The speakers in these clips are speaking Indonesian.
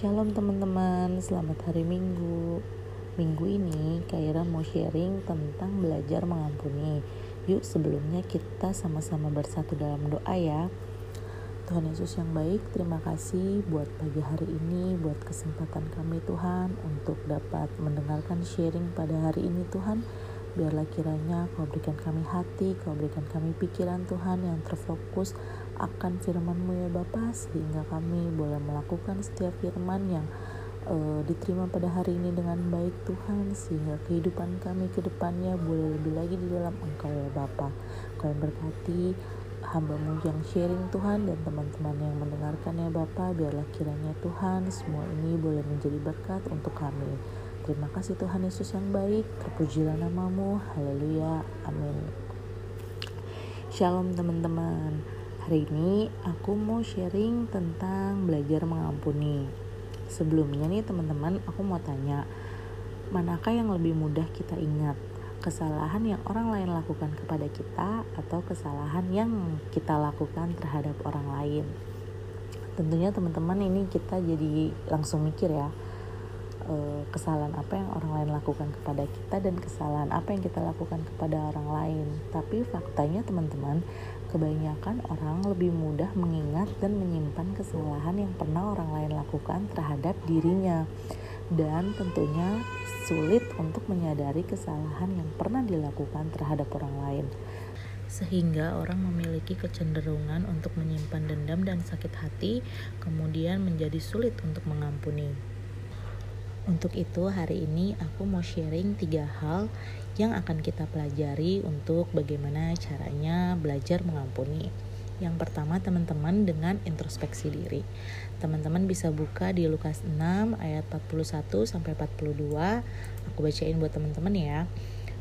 Shalom teman-teman, selamat hari Minggu. Minggu ini Kaira mau sharing tentang belajar mengampuni. Yuk sebelumnya kita sama-sama bersatu dalam doa ya. Tuhan Yesus yang baik, terima kasih buat pagi hari ini, buat kesempatan kami Tuhan untuk dapat mendengarkan sharing pada hari ini Tuhan. Biarlah kiranya kau berikan kami hati, kau berikan kami pikiran Tuhan yang terfokus akan firman-Mu ya Bapa sehingga kami boleh melakukan setiap firman yang uh, diterima pada hari ini dengan baik Tuhan sehingga kehidupan kami ke depannya boleh lebih lagi di dalam Engkau ya Bapa. Kau yang berkati hambamu yang sharing Tuhan dan teman-teman yang mendengarkan ya Bapa biarlah kiranya Tuhan semua ini boleh menjadi berkat untuk kami. Terima kasih Tuhan Yesus yang baik, terpujilah namamu, haleluya, amin. Shalom teman-teman, hari ini aku mau sharing tentang belajar mengampuni. Sebelumnya nih teman-teman, aku mau tanya, manakah yang lebih mudah kita ingat? Kesalahan yang orang lain lakukan kepada kita atau kesalahan yang kita lakukan terhadap orang lain? Tentunya teman-teman ini kita jadi langsung mikir ya, uh, kesalahan apa yang orang lain lakukan kepada kita dan kesalahan apa yang kita lakukan kepada orang lain. Tapi faktanya teman-teman, kebanyakan orang lebih mudah mengingat dan menyimpan kesalahan yang pernah orang lain lakukan terhadap dirinya. Dan tentunya sulit untuk menyadari kesalahan yang pernah dilakukan terhadap orang lain sehingga orang memiliki kecenderungan untuk menyimpan dendam dan sakit hati, kemudian menjadi sulit untuk mengampuni. Untuk itu hari ini aku mau sharing tiga hal yang akan kita pelajari untuk bagaimana caranya belajar mengampuni. Yang pertama teman-teman dengan introspeksi diri. Teman-teman bisa buka di Lukas 6 ayat 41 sampai 42. Aku bacain buat teman-teman ya.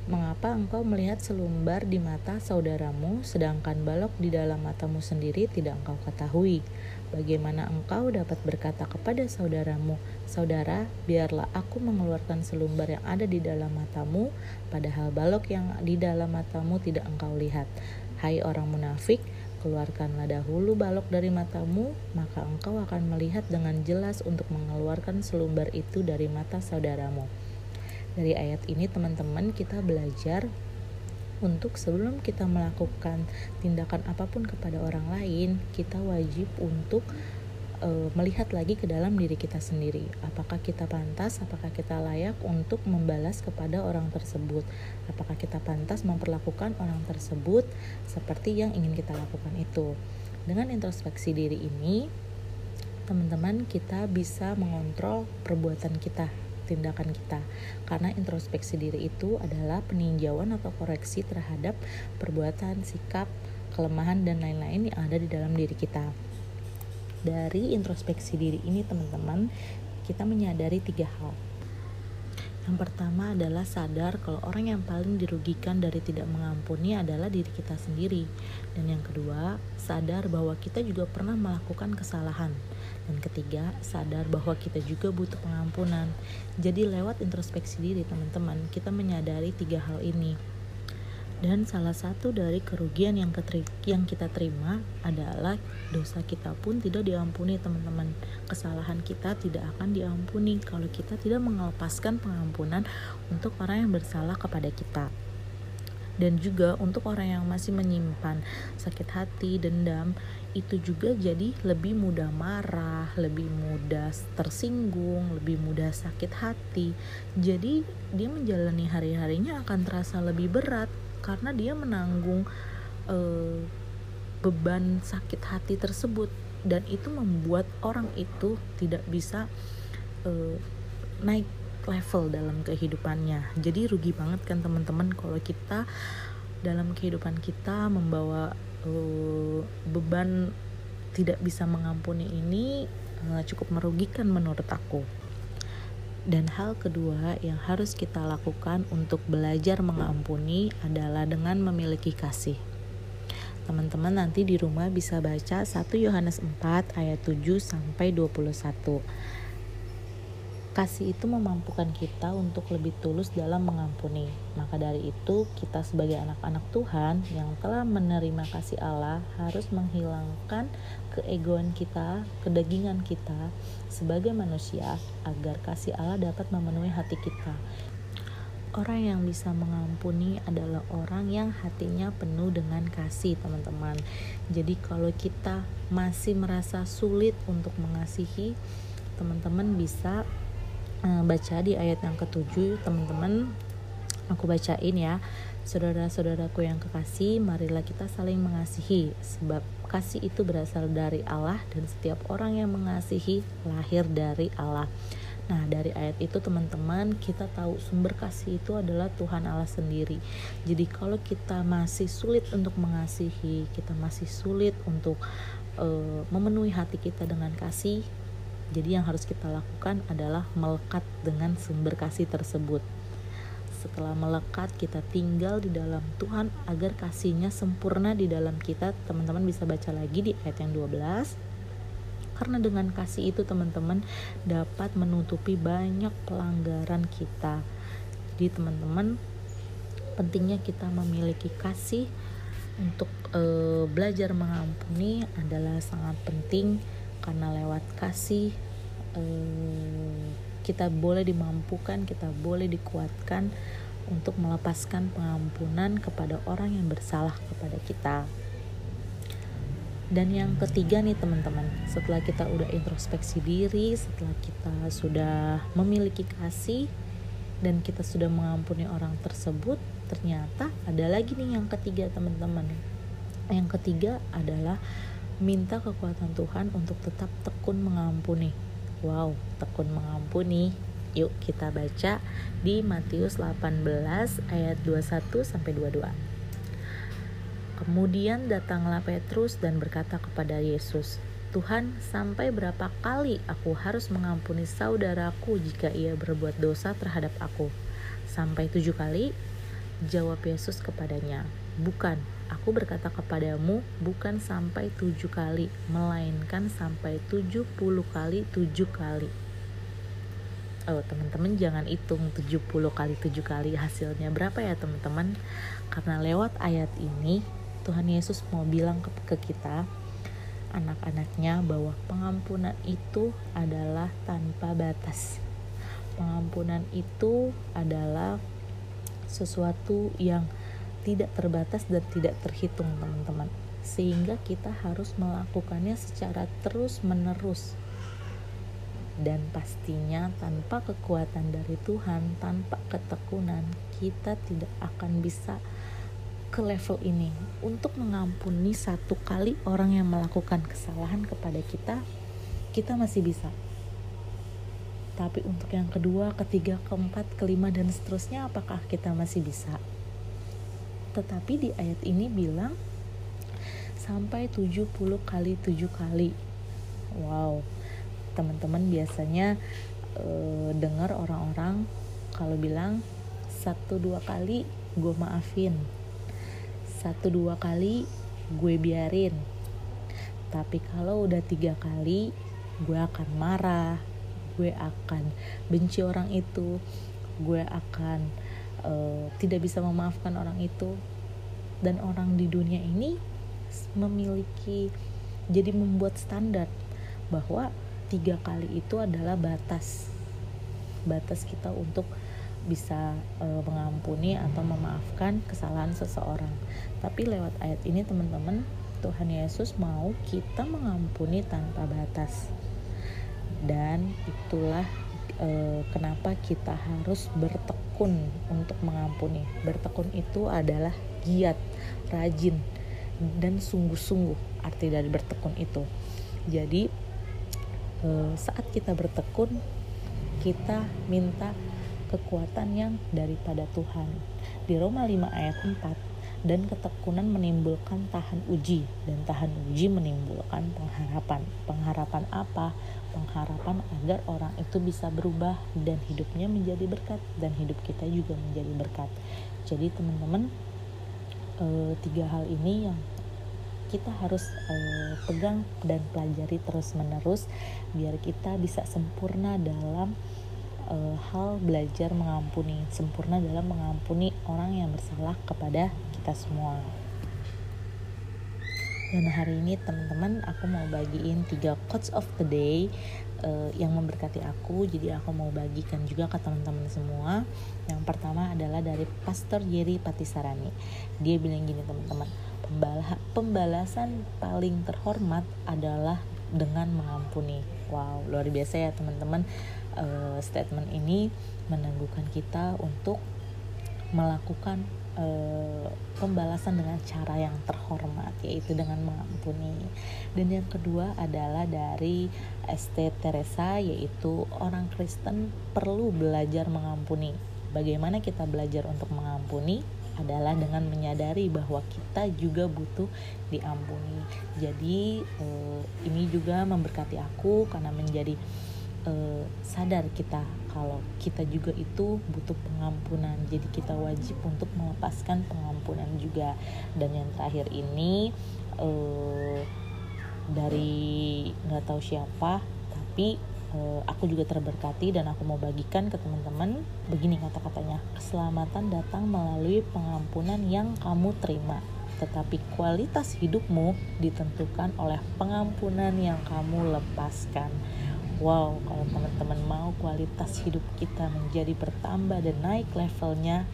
Mengapa engkau melihat selumbar di mata saudaramu, sedangkan balok di dalam matamu sendiri tidak engkau ketahui? Bagaimana engkau dapat berkata kepada saudaramu, "Saudara, biarlah aku mengeluarkan selumbar yang ada di dalam matamu, padahal balok yang di dalam matamu tidak engkau lihat?" Hai orang munafik, keluarkanlah dahulu balok dari matamu, maka engkau akan melihat dengan jelas untuk mengeluarkan selumbar itu dari mata saudaramu. Dari ayat ini teman-teman kita belajar untuk sebelum kita melakukan tindakan apa pun kepada orang lain, kita wajib untuk e, melihat lagi ke dalam diri kita sendiri. Apakah kita pantas, apakah kita layak untuk membalas kepada orang tersebut? Apakah kita pantas memperlakukan orang tersebut seperti yang ingin kita lakukan itu? Dengan introspeksi diri ini, teman-teman kita bisa mengontrol perbuatan kita tindakan kita karena introspeksi diri itu adalah peninjauan atau koreksi terhadap perbuatan, sikap, kelemahan dan lain-lain yang ada di dalam diri kita. Dari introspeksi diri ini teman-teman, kita menyadari tiga hal. Yang pertama adalah sadar kalau orang yang paling dirugikan dari tidak mengampuni adalah diri kita sendiri. Dan yang kedua, sadar bahwa kita juga pernah melakukan kesalahan. Dan ketiga, sadar bahwa kita juga butuh pengampunan. Jadi lewat introspeksi diri teman-teman, kita menyadari tiga hal ini. Dan salah satu dari kerugian yang, yang kita terima adalah dosa kita pun tidak diampuni teman-teman. Kesalahan kita tidak akan diampuni kalau kita tidak melepaskan pengampunan untuk orang yang bersalah kepada kita. Dan juga untuk orang yang masih menyimpan sakit hati, dendam, itu juga jadi lebih mudah marah, lebih mudah tersinggung, lebih mudah sakit hati. Jadi dia menjalani hari-harinya akan terasa lebih berat karena dia menanggung uh, beban sakit hati tersebut. Dan itu membuat orang itu tidak bisa uh, naik level dalam kehidupannya. Jadi rugi banget kan teman-teman kalau kita dalam kehidupan kita membawa uh, beban tidak bisa mengampuni ini uh, cukup merugikan menurut aku dan hal kedua yang harus kita lakukan untuk belajar mengampuni adalah dengan memiliki kasih. Teman-teman nanti di rumah bisa baca 1 Yohanes 4 ayat 7 sampai 21. Kasih itu memampukan kita untuk lebih tulus dalam mengampuni. Maka dari itu, kita sebagai anak-anak Tuhan yang telah menerima kasih Allah harus menghilangkan keegoan kita, kedagingan kita sebagai manusia agar kasih Allah dapat memenuhi hati kita. Orang yang bisa mengampuni adalah orang yang hatinya penuh dengan kasih, teman-teman. Jadi, kalau kita masih merasa sulit untuk mengasihi, teman-teman bisa uh, baca di ayat yang ketujuh teman-teman. Aku bacain ya. Saudara-saudaraku yang kekasih marilah kita saling mengasihi sebab kasih itu berasal dari Allah dan setiap orang yang mengasihi lahir dari Allah. Nah, dari ayat itu teman-teman, kita tahu sumber kasih itu adalah Tuhan Allah sendiri. Jadi kalau kita masih sulit untuk mengasihi, kita masih sulit untuk uh, memenuhi hati kita dengan kasih, jadi yang harus kita lakukan adalah melekat dengan sumber kasih tersebut. Setelah melekat, kita tinggal di dalam Tuhan agar kasihnya sempurna di dalam kita. Teman-teman bisa baca lagi di ayat yang 12 karena dengan kasih itu teman-teman dapat menutupi banyak pelanggaran kita jadi teman-teman pentingnya kita memiliki kasih untuk e, belajar mengampuni adalah sangat penting karena lewat kasih eh, kita boleh dimampukan, kita boleh dikuatkan untuk melepaskan pengampunan kepada orang yang bersalah kepada kita. Dan yang ketiga nih teman-teman, setelah kita udah introspeksi diri, setelah kita sudah memiliki kasih dan kita sudah mengampuni orang tersebut, ternyata ada lagi nih yang ketiga teman-teman. Yang ketiga adalah minta kekuatan Tuhan untuk tetap tekun mengampuni. Wow, tekun mengampuni. Yuk kita baca di Matius 18 ayat 21 sampai 22. Kemudian datanglah Petrus dan berkata kepada Yesus, Tuhan, sampai berapa kali aku harus mengampuni saudaraku jika ia berbuat dosa terhadap aku? Sampai tujuh kali? Jawab Yesus kepadanya, Bukan, Aku berkata kepadamu bukan sampai tujuh kali, melainkan sampai tujuh puluh kali tujuh kali. Oh teman-teman jangan hitung tujuh puluh kali tujuh kali hasilnya berapa ya teman-teman Karena lewat ayat ini Tuhan Yesus mau bilang ke, ke kita anak-anaknya bahwa pengampunan itu adalah tanpa batas Pengampunan itu adalah sesuatu yang tidak terbatas dan tidak terhitung teman-teman sehingga kita harus melakukannya secara terus-menerus dan pastinya tanpa kekuatan dari Tuhan, tanpa ketekunan, kita tidak akan bisa ke level ini. Untuk mengampuni satu kali orang yang melakukan kesalahan kepada kita, kita masih bisa. Tapi untuk yang kedua, ketiga, keempat, kelima, dan seterusnya, apakah kita masih bisa? Tetapi di ayat ini bilang sampai 70 kali 7 kali. Wow. Teman-teman biasanya e, dengar orang-orang kalau bilang satu dua kali gue maafin. Satu dua kali gue biarin. Tapi kalau udah tiga kali gue akan marah gue akan benci orang itu gue akan uh, tidak bisa memaafkan orang itu. Dan orang di dunia ini memiliki jadi membuat standar bahwa tiga kali itu adalah batas. Batas kita untuk bisa e, mengampuni atau memaafkan kesalahan seseorang. Tapi lewat ayat ini teman-teman Tuhan Yesus mau kita mengampuni tanpa batas. Dan itulah e, kenapa kita harus bertekun untuk mengampuni. Bertekun itu adalah giat, rajin, dan sungguh-sungguh arti dari bertekun itu. Jadi e, saat kita bertekun, kita minta kekuatan yang daripada Tuhan. Di Roma 5 ayat 4 dan ketekunan menimbulkan tahan uji dan tahan uji menimbulkan pengharapan pengharapan apa pengharapan agar orang itu bisa berubah dan hidupnya menjadi berkat dan hidup kita juga menjadi berkat jadi teman-teman e, tiga hal ini yang kita harus e, pegang dan pelajari terus menerus biar kita bisa sempurna dalam uh, hal belajar mengampuni, sempurna dalam mengampuni orang yang bersalah kepada kita semua. Dan hari ini teman-teman aku mau bagiin tiga quotes of the day uh, yang memberkati aku. Jadi aku mau bagikan juga ke teman-teman semua. Yang pertama adalah dari Pastor Jerry Patisarani. Dia bilang gini teman-teman, pembalasan paling terhormat adalah dengan mengampuni. Wow, luar biasa ya teman-teman. Uh, statement ini menangguhkan kita untuk melakukan uh, pembalasan dengan cara yang terhormat yaitu dengan mengampuni. Dan yang kedua adalah dari ST Teresa yaitu orang Kristen perlu belajar mengampuni. Bagaimana kita belajar untuk mengampuni? adalah dengan menyadari bahwa kita juga butuh diampuni. Jadi uh, ini juga memberkati aku karena menjadi uh, sadar kita kalau kita juga itu butuh pengampunan. Jadi kita wajib untuk melepaskan pengampunan juga. Dan yang terakhir ini uh, dari nggak tahu siapa tapi uh, aku juga terberkati dan aku mau bagikan ke teman-teman begini kata-katanya. Keselamatan datang melalui pengampunan yang kamu terima. Tetapi kualitas hidupmu ditentukan oleh pengampunan yang kamu lepaskan Wow, kalau teman-teman mau kualitas hidup kita menjadi bertambah dan naik levelnya,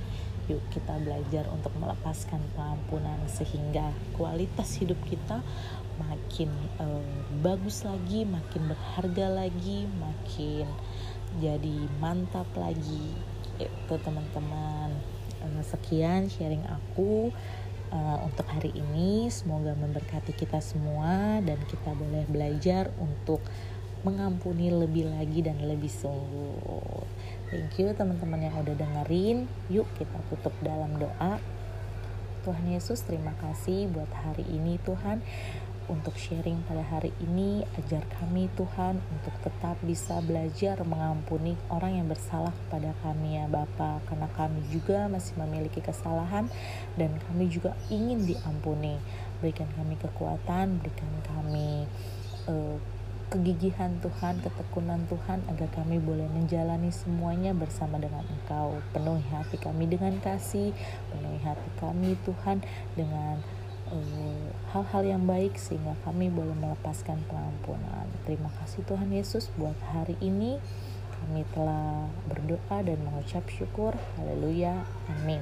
yuk kita belajar untuk melepaskan pengampunan sehingga kualitas hidup kita makin uh, bagus lagi, makin berharga lagi, makin jadi mantap lagi. Itu teman-teman. Uh, sekian sharing aku uh, untuk hari ini. Semoga memberkati kita semua dan kita boleh belajar untuk mengampuni lebih lagi dan lebih sungguh. Thank you teman-teman yang udah dengerin. Yuk kita tutup dalam doa. Tuhan Yesus, terima kasih buat hari ini Tuhan untuk sharing pada hari ini. Ajar kami Tuhan untuk tetap bisa belajar mengampuni orang yang bersalah kepada kami ya Bapa, karena kami juga masih memiliki kesalahan dan kami juga ingin diampuni. Berikan kami kekuatan, berikan kami uh, kegigihan Tuhan, ketekunan Tuhan agar kami boleh menjalani semuanya bersama dengan Engkau. Penuhi hati kami dengan kasih, penuhi hati kami Tuhan dengan eh, hal-hal uh, yang baik sehingga kami boleh melepaskan pengampunan. Terima kasih Tuhan Yesus buat hari ini. Kami telah berdoa dan mengucap syukur. Haleluya. Amin.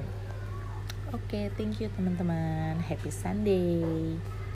Oke, okay, thank you teman-teman. Happy Sunday.